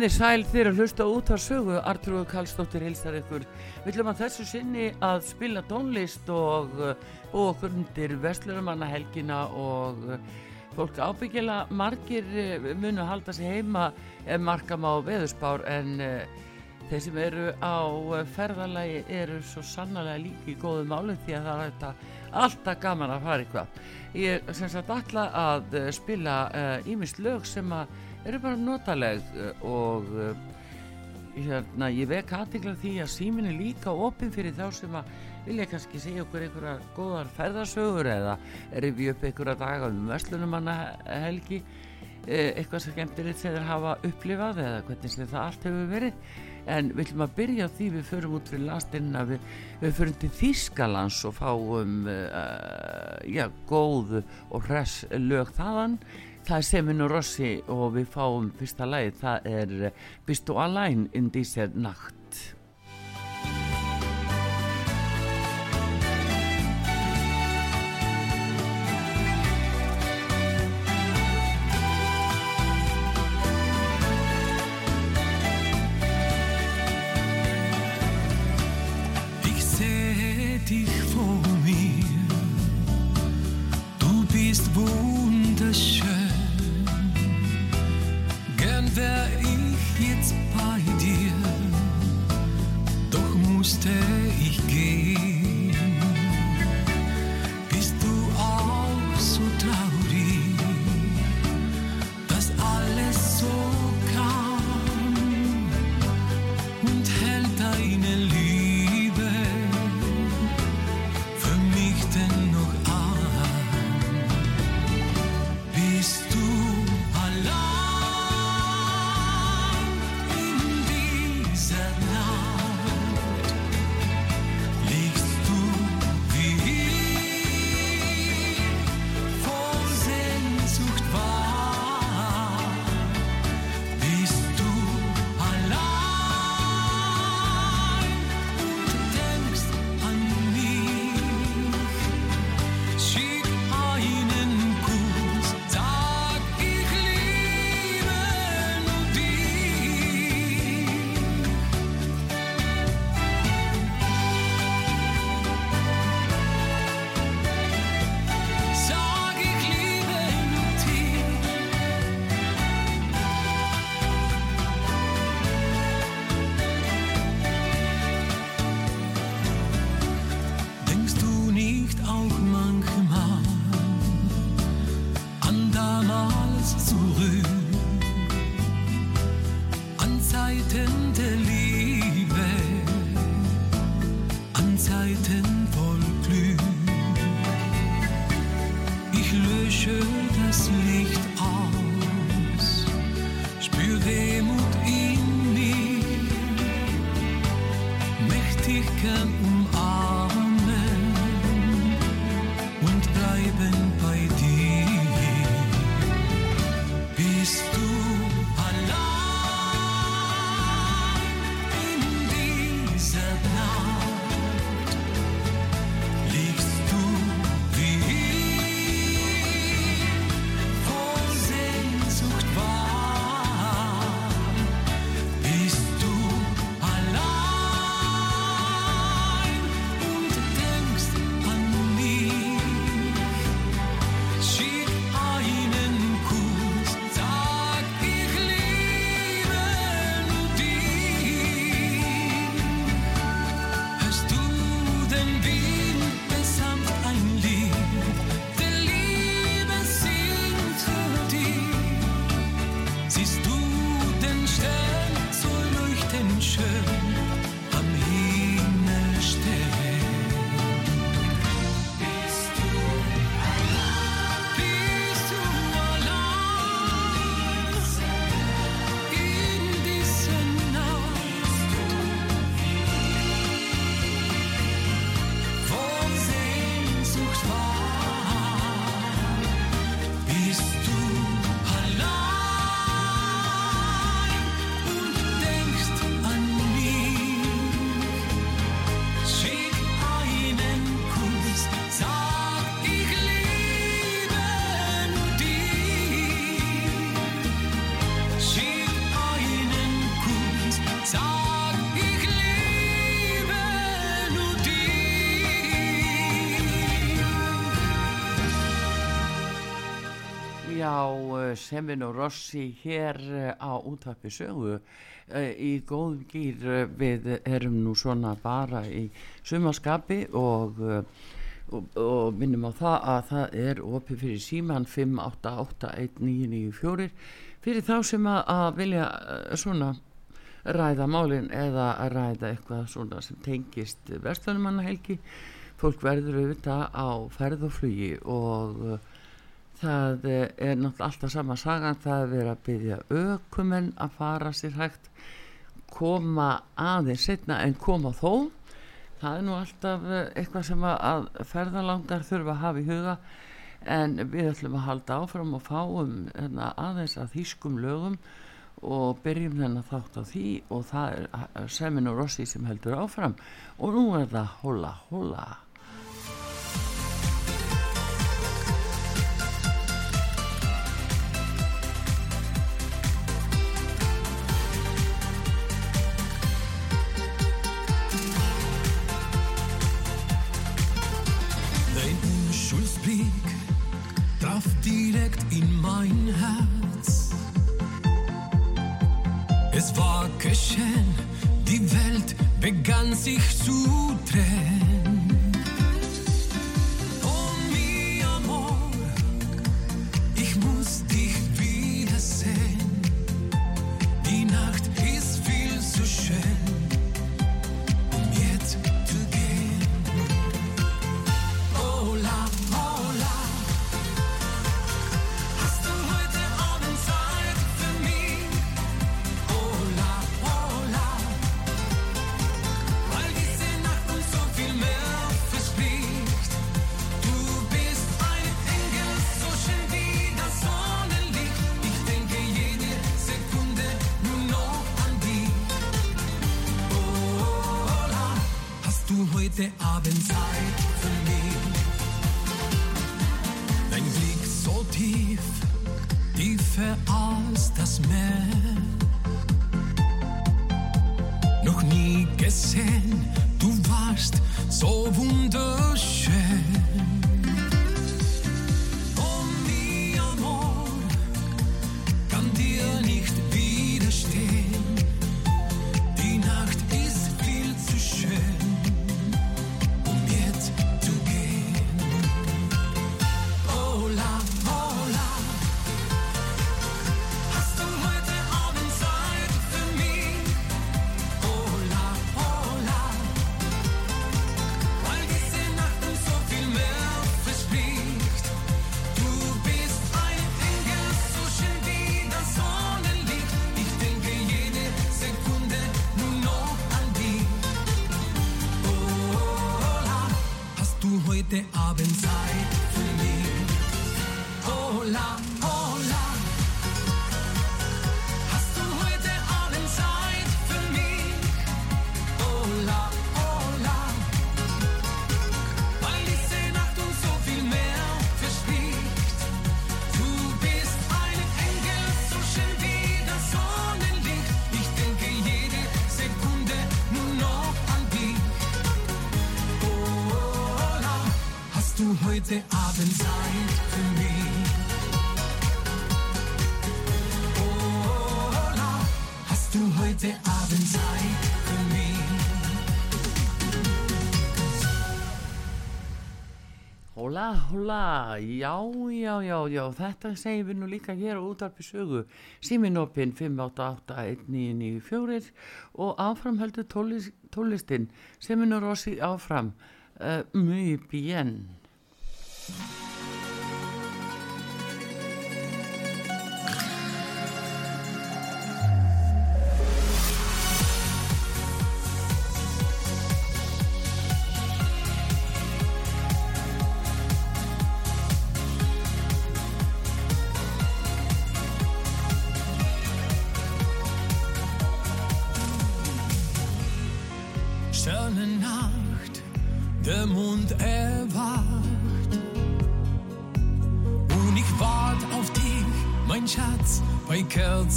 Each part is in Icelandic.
Komið þið sæl þeirra að hlusta út á sögu Artrúðu Kallstóttir hilsar ykkur. Við ætlum að þessu sinni að spila tónlist og, og okkur undir Vestlurumanna helgina og fólk ábyggjala margir eh, munu að halda sig heima ef markam á veðurspár. En þeir sem eru á ferðalagi eru svo sannlega líki í góðu málu því að það er alltaf gaman að fara eitthvað. Ég sem sagt alltaf að spila ímist lög sem að eru bara notaleg eh, og uh, hérna, ég vek aðtegla því að símin er líka opinn fyrir þá sem að vilja kannski segja okkur einhverja góðar ferðarsögur eða rifja upp einhverja daga um Vestlunumanna helgi eh, eitthvað sem gemtir eitt þegar hafa upplifað eða hvernig sem það allt hefur verið. En við ætlum að byrja því við förum út fyrir lastinna við, við förum til Þýskalands og fáum uh, já, góð og hress lög þaðan Það er Seminu Rossi og við fáum fyrsta læð, það er Bist du allein in dieser Nacht? Jetzt bei dir, doch musste ich uh, Semin og Rossi hér uh, á útvarpi sögu uh, í góðum gýr við erum nú svona bara í sumarskapi og, og, og minnum á það að það er opið fyrir síman 5881994 fyrir þá sem að, vilja svona ræða málin eða að ræða eitthvað svona sem tengist vestlunumannahelgi fólk verður auðvitað á ferð og flugi og það eh, er náttúrulega alltaf sama sagan það er verið að byggja ökumenn að fara sér hægt koma aðeins setna en koma þó. Það er nú alltaf eh, eitthvað sem að ferðalangar þurfa að hafa í huga en við ætlum að halda áfram og fáum hérna, aðeins að þýskum lögum og byrjum þennan þátt á því og það er eh, Semin og Rossi sem heldur áfram. Og nú er það Hola Hola direkt in mein Herz. Es war geschehen, die Welt begann sich zu drehen. Hola? Hola, já, já, já, já, þetta segjum við nú líka hér á útarpi sögu, síminopin 5881994 og áfram heldur tónlist, tónlistin, Seminur Rossi áfram, uh, muy bien. Thank you.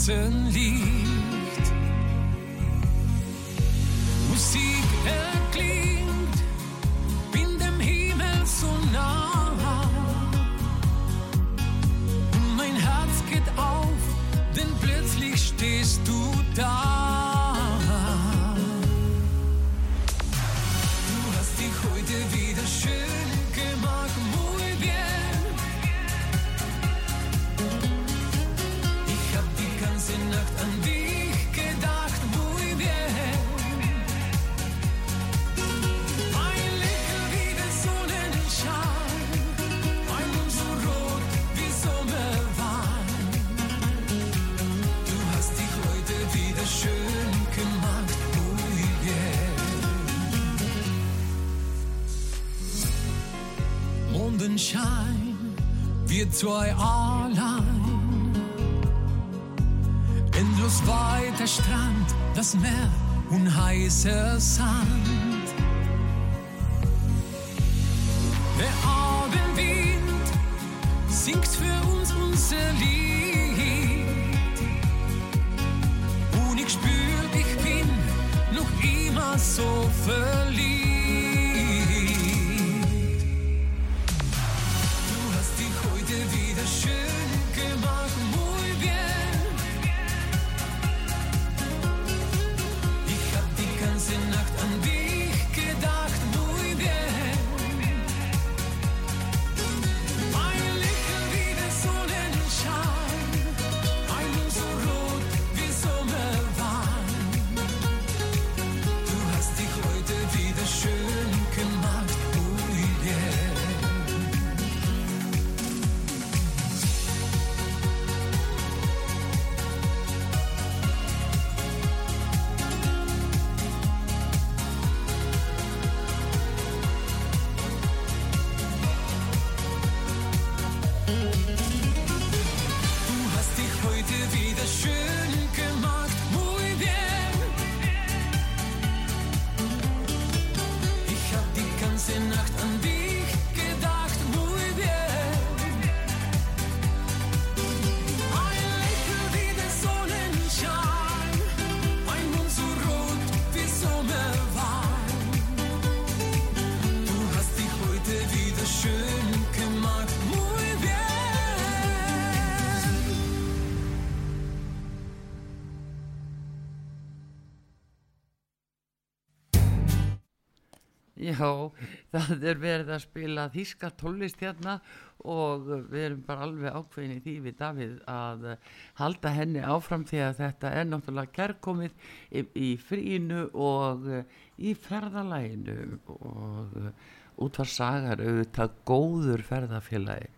certainly zwei allein. Endlos weiter Strand, das Meer und heißer Sand. Já, það er verið að spila þíska tólist hérna og við erum bara alveg ákveðin í því við Davíð að halda henni áfram því að þetta er náttúrulega kærkomið í, í frínu og í ferðalæginu og útvar sagar auðvitað góður ferðafélagi.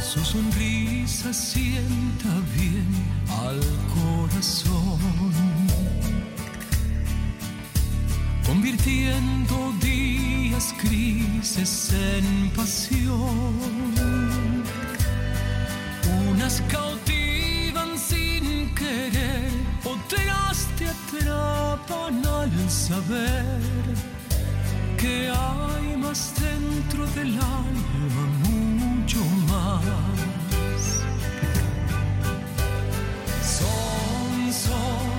Su sonrisa sienta bien al corazón, convirtiendo días grises en pasión. Unas cautivan sin querer, otras te atrapan al saber que hay más dentro del alma, mucho más. 손 손.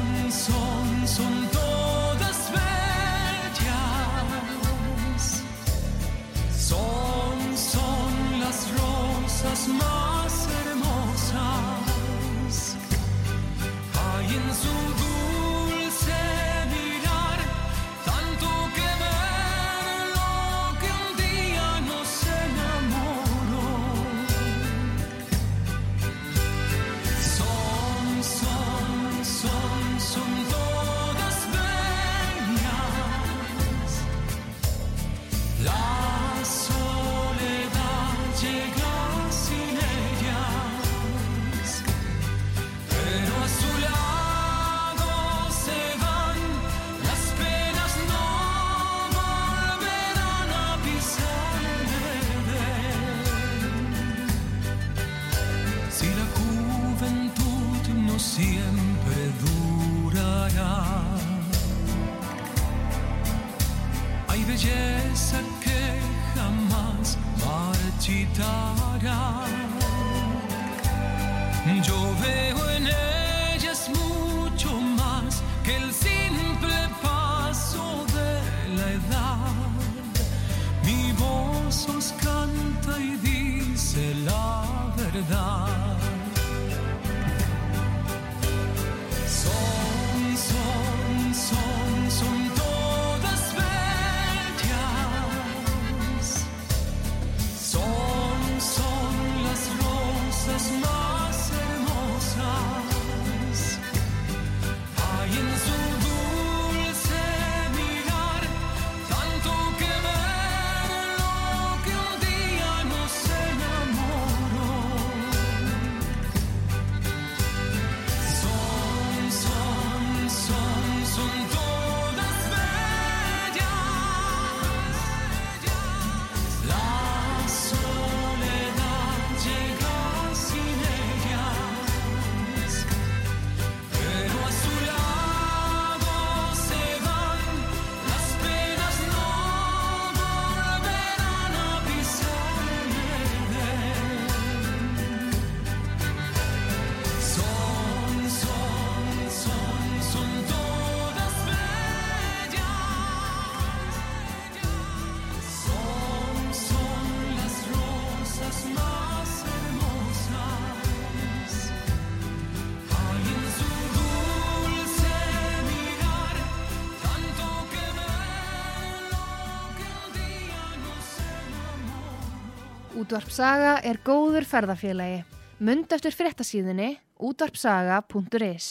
Útvarpsaga er góður ferðarfélagi. Mund eftir fréttasíðinni útvarpsaga.is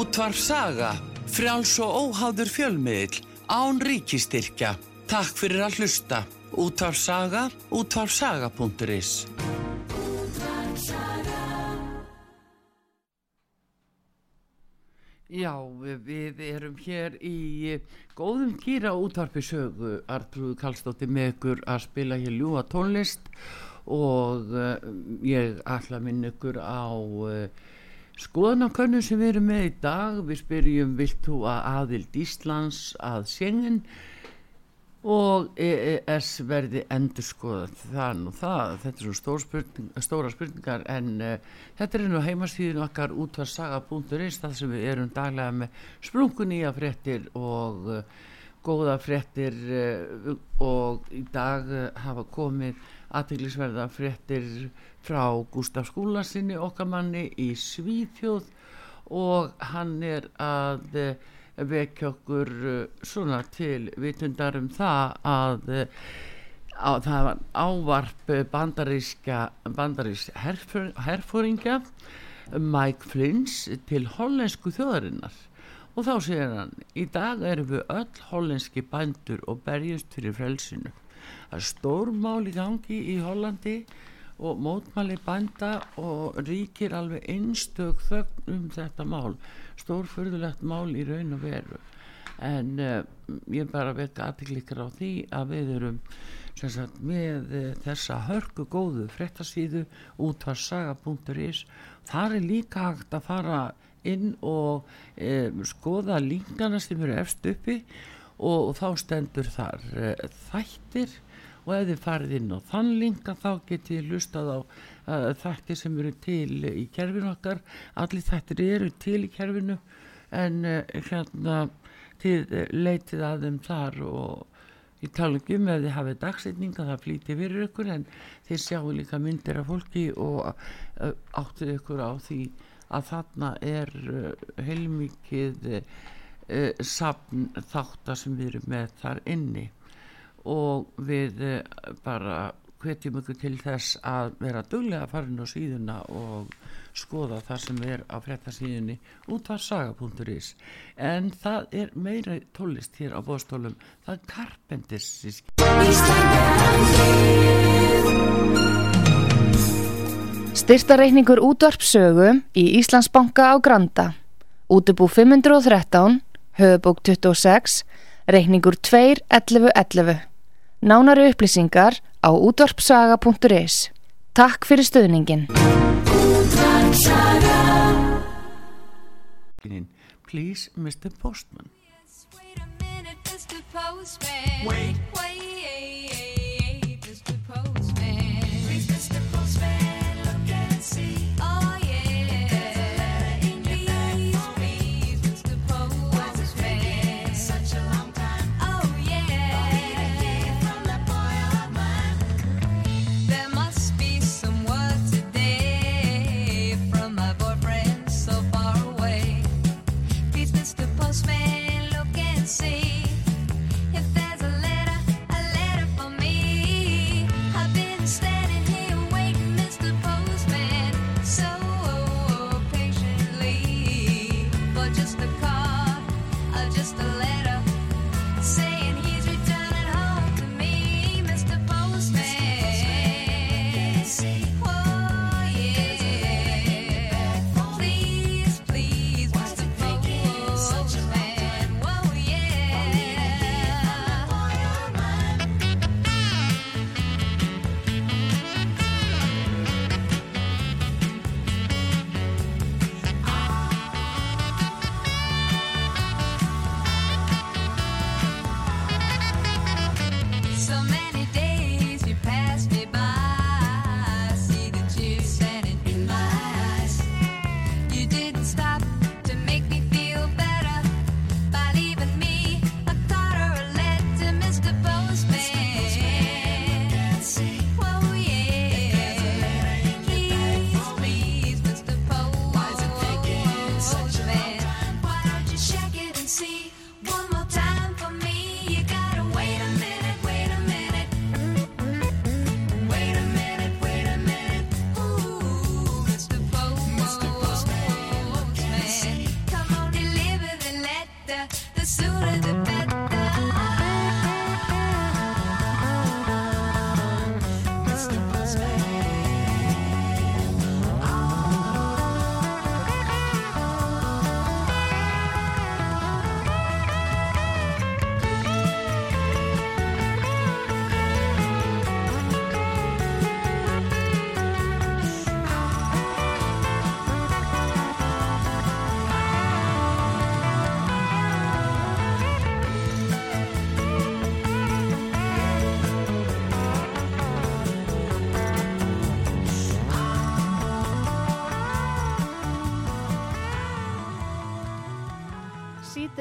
Útvarp Saga, frjáls og óháður fjölmiðil, án ríkistyrkja. Takk fyrir að hlusta. Útvarp Saga, útvarpsaga.is Já, við erum hér í góðum kýra útvarpi sögu. Artrúð Kallstóttir með ykkur að spila hér ljúa tónlist og uh, ég ætla að minna ykkur á uh, skoðanakönnu sem við erum með í dag. Við spyrjum, vilt þú að aðild Íslands að Schengen? Og EES verði endur skoðað þann og það, þetta er stór spurning, stóra spurningar en uh, þetta er nú heimastíðin okkar útvarsaga.is það sem við erum daglega með sprungun í að fréttir og uh, góða fréttir uh, og í dag hafa komið aðteglisverða fréttir frá Gustaf Skúlasinni okkar manni í Svíþjóð og hann er að vekja okkur svona til vitundar um það að, að það var ávarp bandaríska bandarísk herfóringa Mike Flins til hollensku þjóðarinnar. Og þá segir hann í dag erum við öll hollenski bændur og berjast fyrir frelsinu það stór mál í gangi í Hollandi og mótmæli bænda og ríkir alveg einstök þögn um þetta mál. Stórfurðulegt mál í raun og veru. En uh, ég bara vekka aðtiklikar á því að við erum sagt, með uh, þessa hörku góðu frettasíðu útvarsaga.is þar er líka hægt að fara inn og um, skoða linkana sem eru efst uppi og, þá stendur þar uh, þættir. Og ef þið farið inn á þann linka þá getið lustað á uh, þættir sem eru til í kerfinu okkar. Allir þættir eru til í kerfinu en uh, hérna þið leitið að þeim þar og ég tala ekki um ef þið hafið dagsetninga það flýti fyrir ykkur en þið sjáu líka myndir af fólki og uh, áttið ykkur á því að þarna er heilmikið safn þáttar sem við erum með þar inni. Og við bara hvetjum ykkur til þess að vera duglega að fara inn á síðuna og skoða það sem er á frettasíðunni útvarsaga.is en það er meira tólist hér á bóstólum það er Carpenters Styrtareikningur útvarpsögu í Íslandsbanka á Granda. Útubú 513 Höfubók 26 Reikningur 2.11.11 Nánari upplýsingar á útvarpsaga.is Takk fyrir stöðningin Please Mr. Postman Wait a minute, Mr. Postman. Wait. Wait,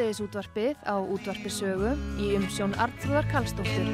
Hádegisútvarpið á útvarpisögu í umsjón Artrúðar Kallstóttur.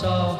saw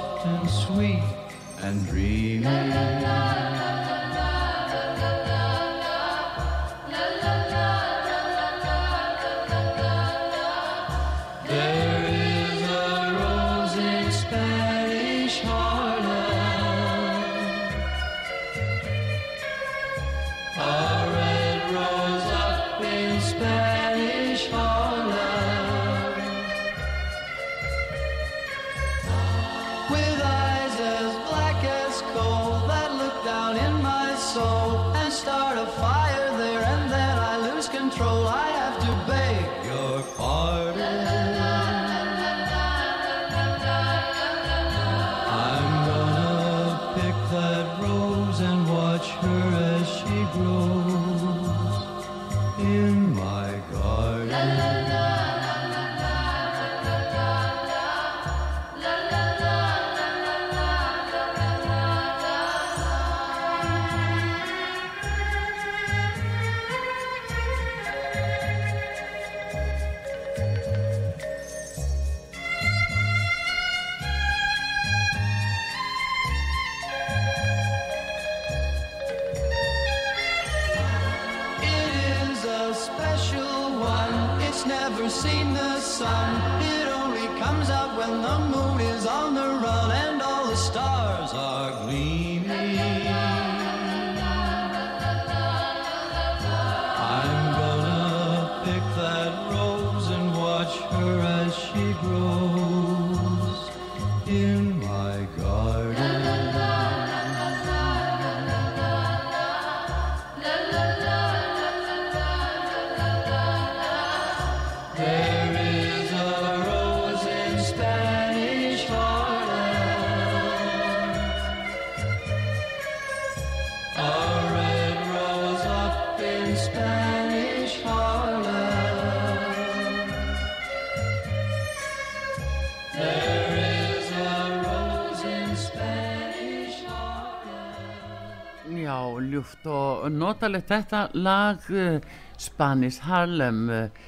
notalegt þetta lag eh, Spanis Harlem eh,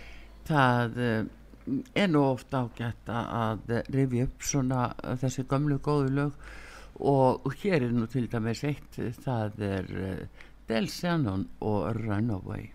það eh, er nú ofta ágætt að rifja upp svona þessi gamlu góðu lög. Og hér er nú til dæmis eitt það er Del Shannon og Runaway.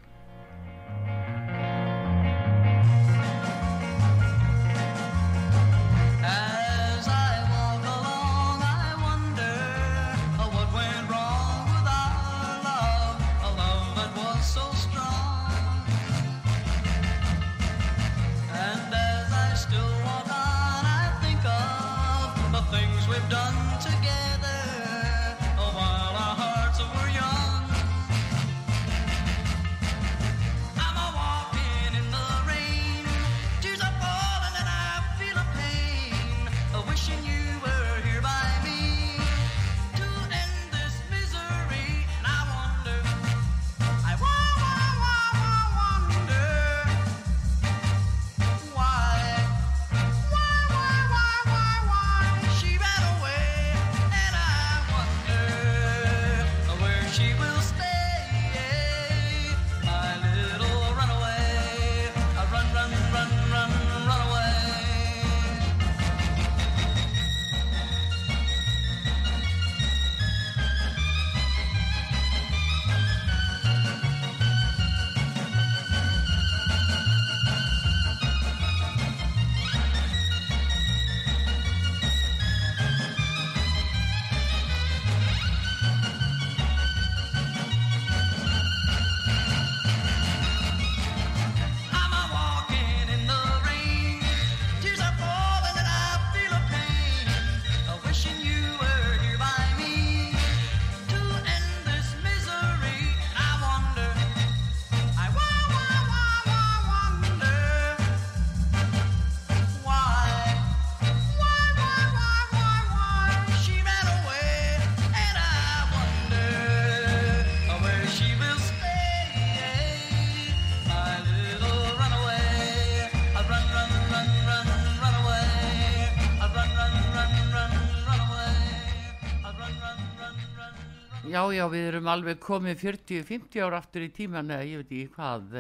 já, já, við erum alveg komið 40-50 ára aftur í tíman eða ég veit ekki hvað.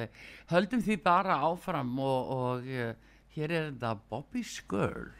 Höldum því bara áfram og, og eh, hér er þetta Bobby's Girl.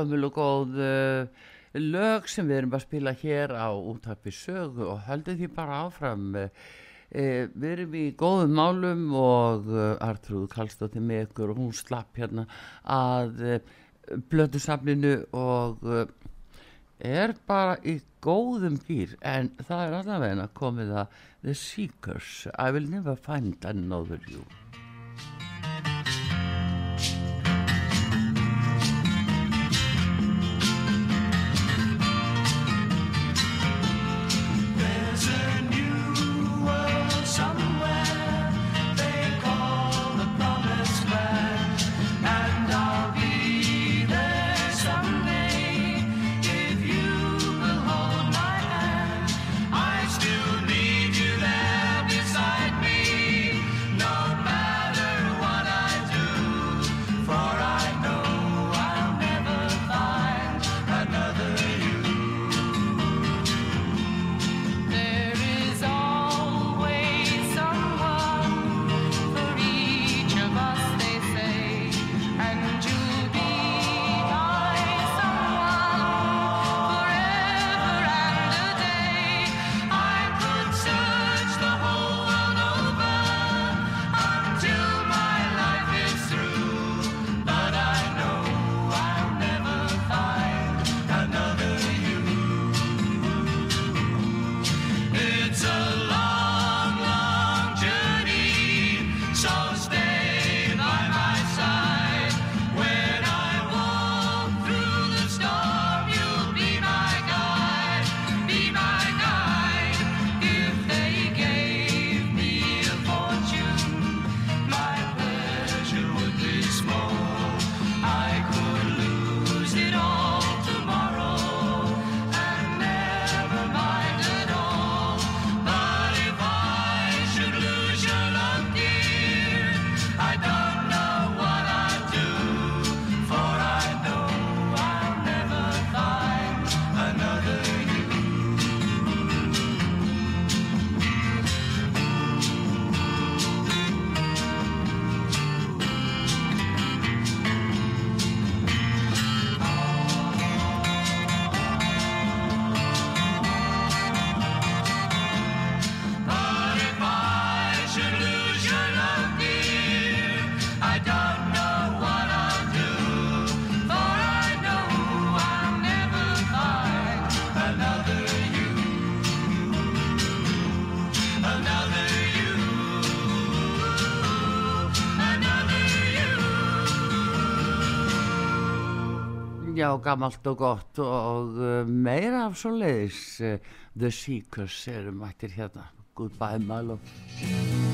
gömul og góð uh, lög sem við erum að spila hér á útappi sögu og höldum því bara áfram. Eh, eh við erum í góðum málum og eh, uh, Artrúð Kallstóttir með ykkur og hún slapp hérna að uh, blödu samlinu og er bara í góðum gýr en það er allavega komið að The Seekers I will never find another you og gammalt og gott og eh, meira af svo leiðis eh, The Seekers erum mættir hérna. Goodbye my love.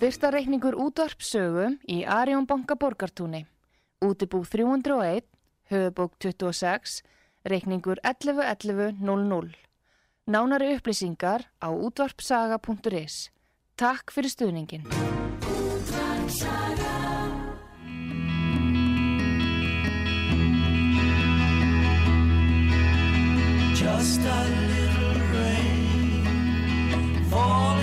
Styrtareikningur útvarpsögu í Arjón banka borgartúni. Útibú 301, höfubók 26, reikningur 111100. Nánari upplýsingar á útvarpsaga.is. Takk fyrir stuðningin. Just a little rain falling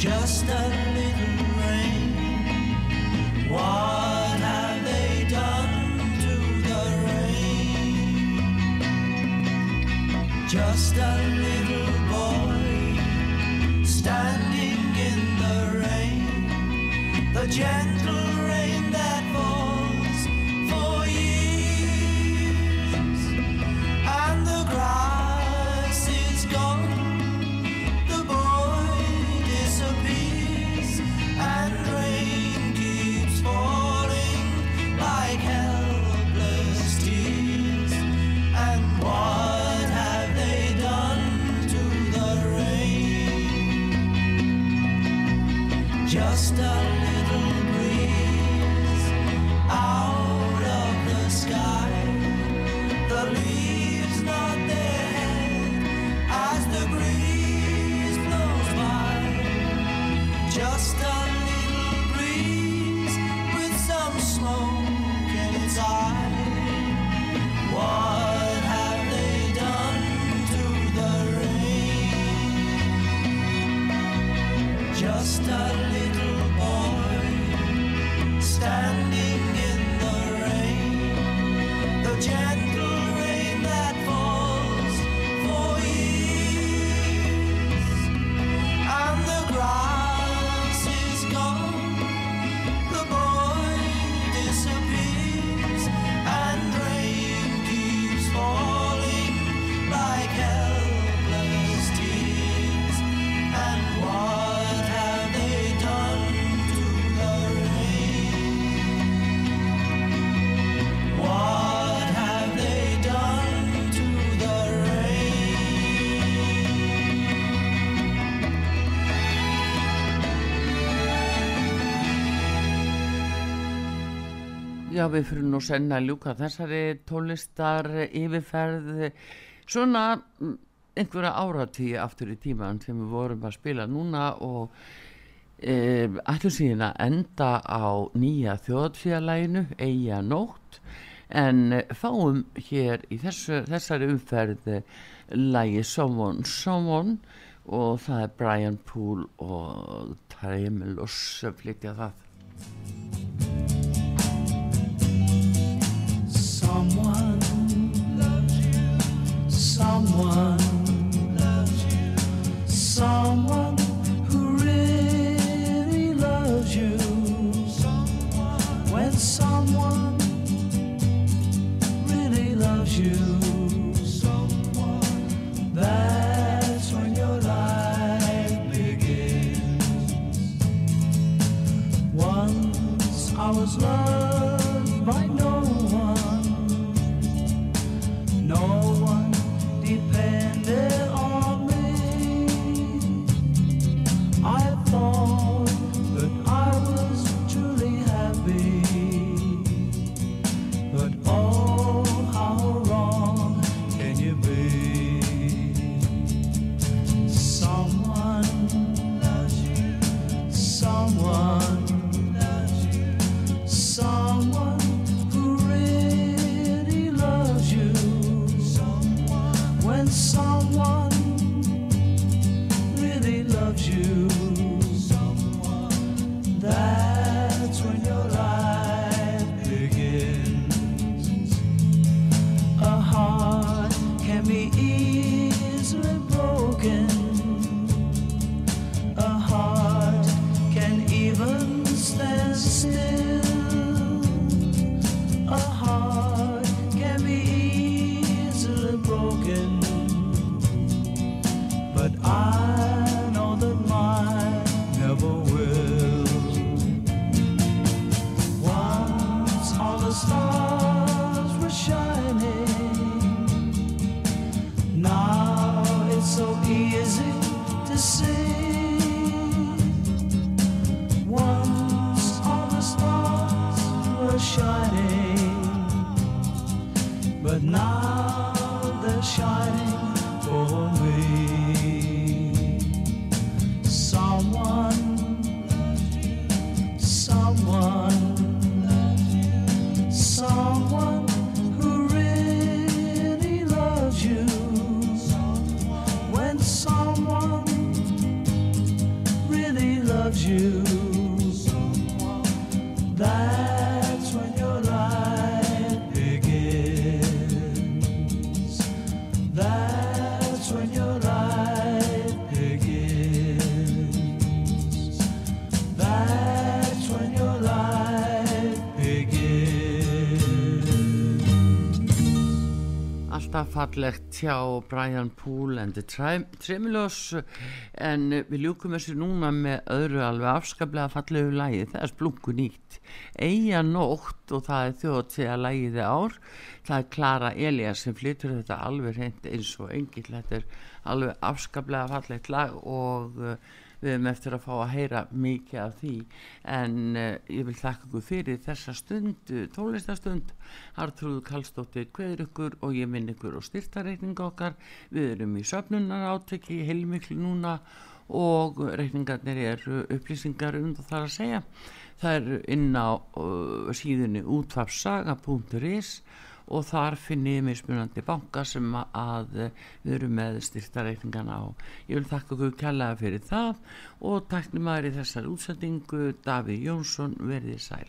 just a little rain. What have they done to the rain? Just a little boy standing in the rain, the gentle Já, við fyrir nú senna að ljúka þessari tónlistar yfirferð svona mm, einhverja áratíu aftur í tíman sem við vorum að spila núna og e, ætlum síðan að enda á nýja þjóðfélaginu, Eyja Nótt en eh, fáum hér í þessu, þessari umferð lægi Someone Someone og það er Brian Poole og Tremulous sem flytja það Someone loves you. Someone fallegt hjá Brian Poole and the Trem- Tremulous en við ljúkum þessu núna með öðru alveg afskaplega fallegu lægi það er splungu nýtt. Eyja nótt og það er þjóðtíða lægiði ár. Það er Klara Elias sem flytur þetta alveg hreint eins og engill. Þetta er alveg afskaplega fallegt lag og við erum eftir að fá að heyra mikið af því. En uh, ég vil þakka ykkur fyrir þessa stund, tólestastund Artrúðu Kallstóttir kveður ykkur og ég minn ykkur og styrtareikninga okkar. Við erum í söfnunar áteki heilmiklu núna og reikningarnir eru upplýsingar um það að segja. Það eru inn á uh, síðunni útvarpsaga.is og þar finnið mismunandi banka sem að við erum með styrtareikningana á. Ég vil þakka ykkur kærlega fyrir það og taknum maður í þessar útsendingu Davíð Jónsson verðið sæl.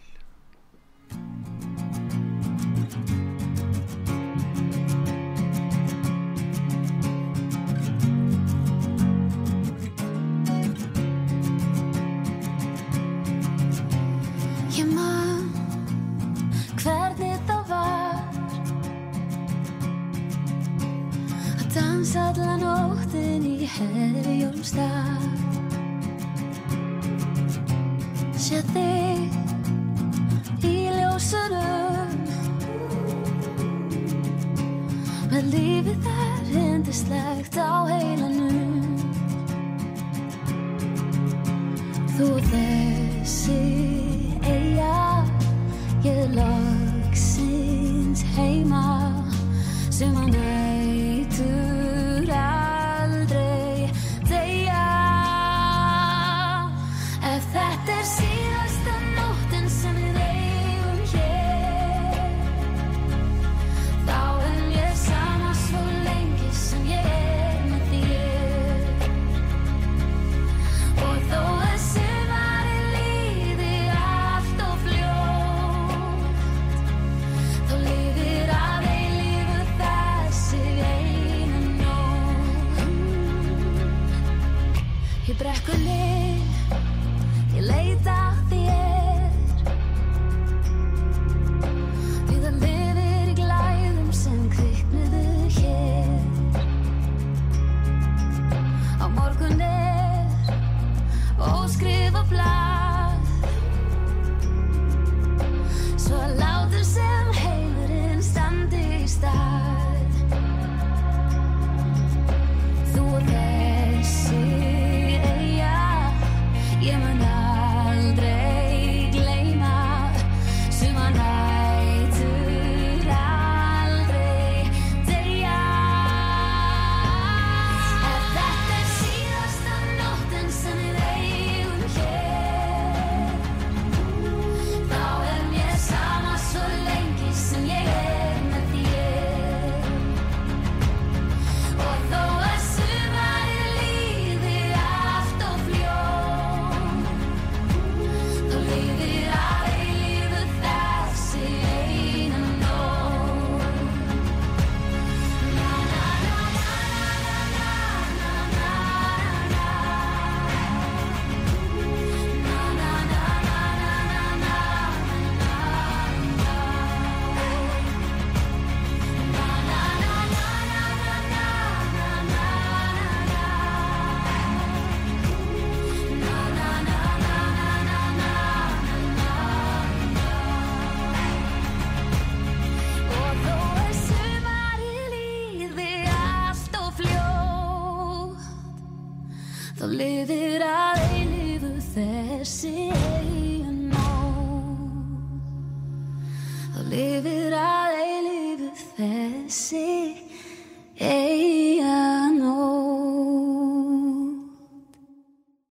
fly.